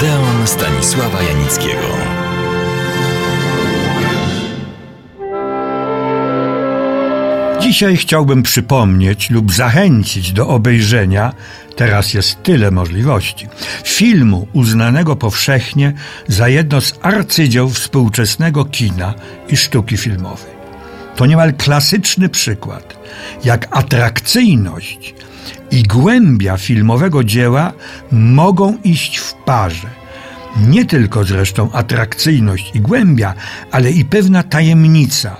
Odeon Stanisława Janickiego. Dzisiaj chciałbym przypomnieć lub zachęcić do obejrzenia, teraz jest tyle możliwości, filmu uznanego powszechnie za jedno z arcydzieł współczesnego kina i sztuki filmowej. To niemal klasyczny przykład, jak atrakcyjność i głębia filmowego dzieła mogą iść w parze. Nie tylko zresztą atrakcyjność i głębia, ale i pewna tajemnica,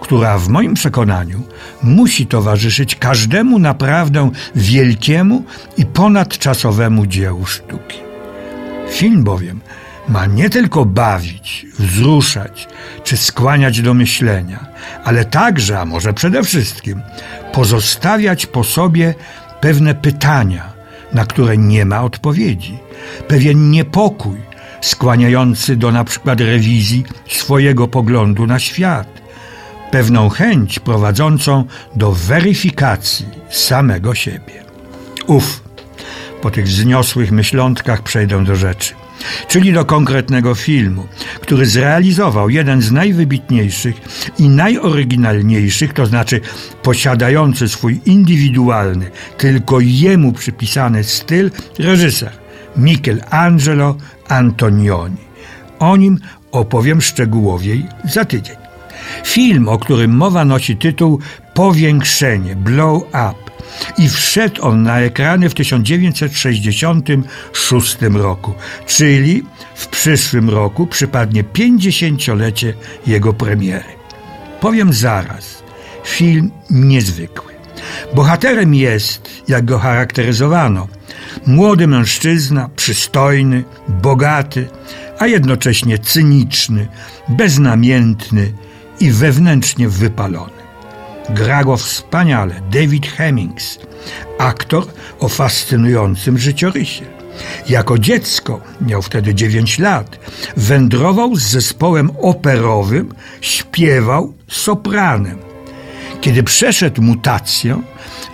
która w moim przekonaniu musi towarzyszyć każdemu naprawdę wielkiemu i ponadczasowemu dziełu sztuki. Film bowiem ma nie tylko bawić, wzruszać czy skłaniać do myślenia, ale także, a może przede wszystkim, pozostawiać po sobie pewne pytania, na które nie ma odpowiedzi, pewien niepokój skłaniający do na przykład rewizji swojego poglądu na świat, pewną chęć prowadzącą do weryfikacji samego siebie. Uf, po tych wzniosłych myślątkach przejdę do rzeczy czyli do konkretnego filmu, który zrealizował jeden z najwybitniejszych i najoryginalniejszych, to znaczy posiadający swój indywidualny, tylko jemu przypisany styl, reżyser Michelangelo Antonioni. O nim opowiem szczegółowiej za tydzień. Film, o którym mowa nosi tytuł Powiększenie, Blow Up i wszedł on na ekrany w 1966 roku, czyli w przyszłym roku przypadnie 50-lecie jego premiery. Powiem zaraz, film niezwykły. Bohaterem jest, jak go charakteryzowano, młody mężczyzna, przystojny, bogaty, a jednocześnie cyniczny, beznamiętny i wewnętrznie wypalony. Gra go wspaniale David Hemmings, aktor o fascynującym życiorysie. Jako dziecko, miał wtedy 9 lat, wędrował z zespołem operowym, śpiewał sopranem. Kiedy przeszedł mutację,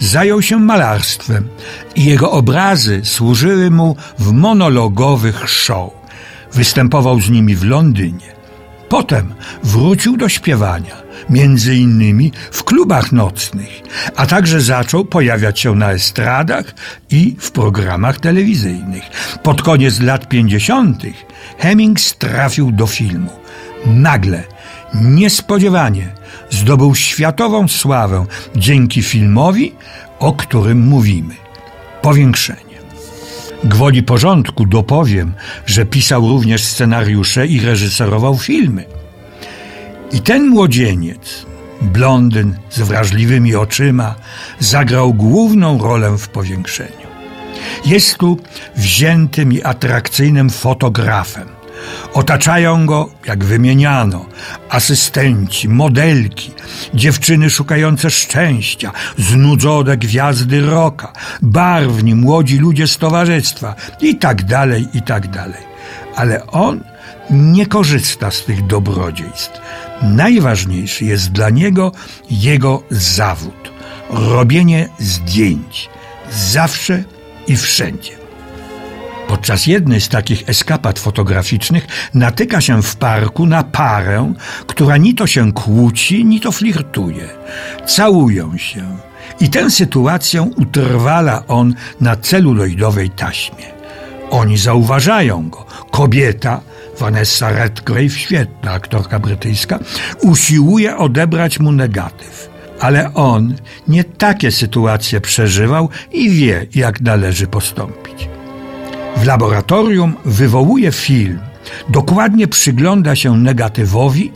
zajął się malarstwem i jego obrazy służyły mu w monologowych show. Występował z nimi w Londynie. Potem wrócił do śpiewania, między innymi w klubach nocnych, a także zaczął pojawiać się na estradach i w programach telewizyjnych. Pod koniec lat 50. Hemmings trafił do filmu. Nagle, niespodziewanie, zdobył światową sławę dzięki filmowi, o którym mówimy. Powiększenie. Gwoli porządku dopowiem, że pisał również scenariusze i reżyserował filmy. I ten młodzieniec, blondyn z wrażliwymi oczyma, zagrał główną rolę w powiększeniu. Jest tu wziętym i atrakcyjnym fotografem. Otaczają go, jak wymieniano, asystenci, modelki, dziewczyny szukające szczęścia, znudzone gwiazdy roka, barwni, młodzi ludzie z towarzystwa i tak dalej, i tak dalej. Ale on nie korzysta z tych dobrodziejstw. Najważniejszy jest dla niego jego zawód robienie zdjęć zawsze i wszędzie. Podczas jednej z takich eskapad fotograficznych natyka się w parku na parę, która ni to się kłóci, ni to flirtuje. Całują się. I tę sytuację utrwala on na celuloidowej taśmie. Oni zauważają go. Kobieta, Vanessa Redgrave, świetna aktorka brytyjska, usiłuje odebrać mu negatyw. Ale on nie takie sytuacje przeżywał i wie, jak należy postąpić. W laboratorium wywołuje film, dokładnie przygląda się negatywowi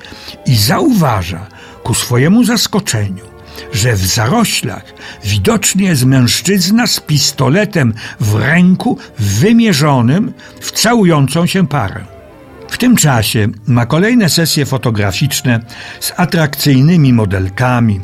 i zauważa ku swojemu zaskoczeniu, że w zaroślach widocznie jest mężczyzna z pistoletem w ręku wymierzonym w całującą się parę. Tym czasie ma kolejne sesje fotograficzne z atrakcyjnymi modelkami,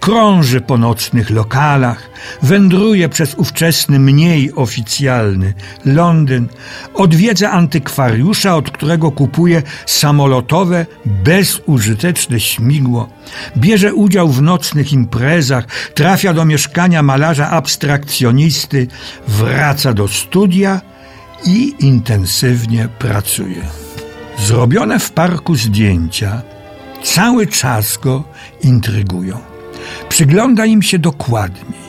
krąży po nocnych lokalach, wędruje przez ówczesny, mniej oficjalny Londyn, odwiedza antykwariusza, od którego kupuje samolotowe, bezużyteczne śmigło, bierze udział w nocnych imprezach, trafia do mieszkania malarza abstrakcjonisty, wraca do studia i intensywnie pracuje. Zrobione w parku zdjęcia cały czas go intrygują. Przygląda im się dokładniej.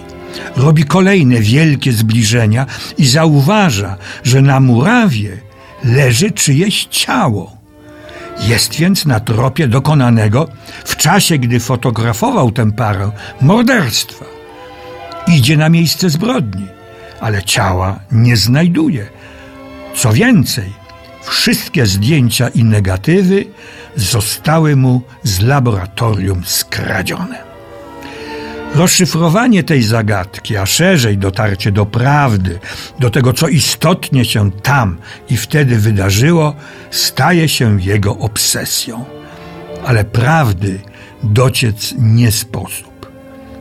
Robi kolejne wielkie zbliżenia i zauważa, że na murawie leży czyjeś ciało. Jest więc na tropie dokonanego w czasie, gdy fotografował tę parę morderstwa. Idzie na miejsce zbrodni, ale ciała nie znajduje. Co więcej, wszystkie zdjęcia i negatywy zostały mu z laboratorium skradzione. Rozszyfrowanie tej zagadki, a szerzej dotarcie do prawdy, do tego, co istotnie się tam i wtedy wydarzyło, staje się jego obsesją. Ale prawdy dociec nie sposób.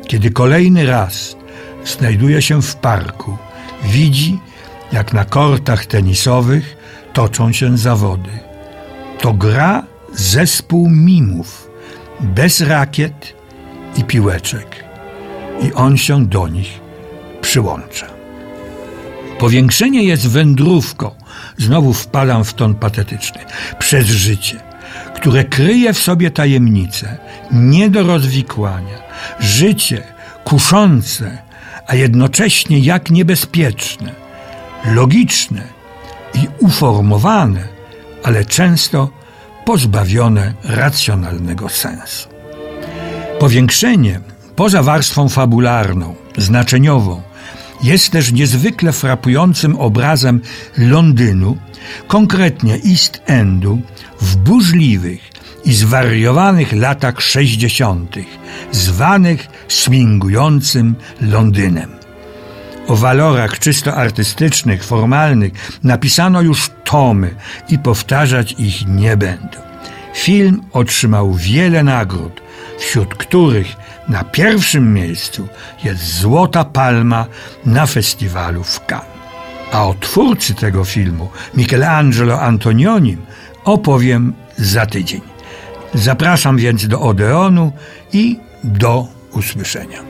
Kiedy kolejny raz znajduje się w parku, widzi, jak na kortach tenisowych toczą się zawody. To gra zespół mimów, bez rakiet i piłeczek i on się do nich przyłącza. Powiększenie jest wędrówką, znowu wpadam w ton patetyczny, przez życie, które kryje w sobie tajemnice, nie do rozwikłania, życie kuszące, a jednocześnie jak niebezpieczne, logiczne i uformowane, ale często pozbawione racjonalnego sensu. Powiększenie Poza warstwą fabularną, znaczeniową, jest też niezwykle frapującym obrazem Londynu, konkretnie East Endu, w burzliwych i zwariowanych latach 60., zwanych swingującym Londynem. O walorach czysto artystycznych, formalnych napisano już tomy i powtarzać ich nie będę. Film otrzymał wiele nagród, wśród których na pierwszym miejscu jest Złota Palma na festiwalu w Cannes. A o twórcy tego filmu, Michelangelo Antonionim, opowiem za tydzień. Zapraszam więc do Odeonu i do usłyszenia.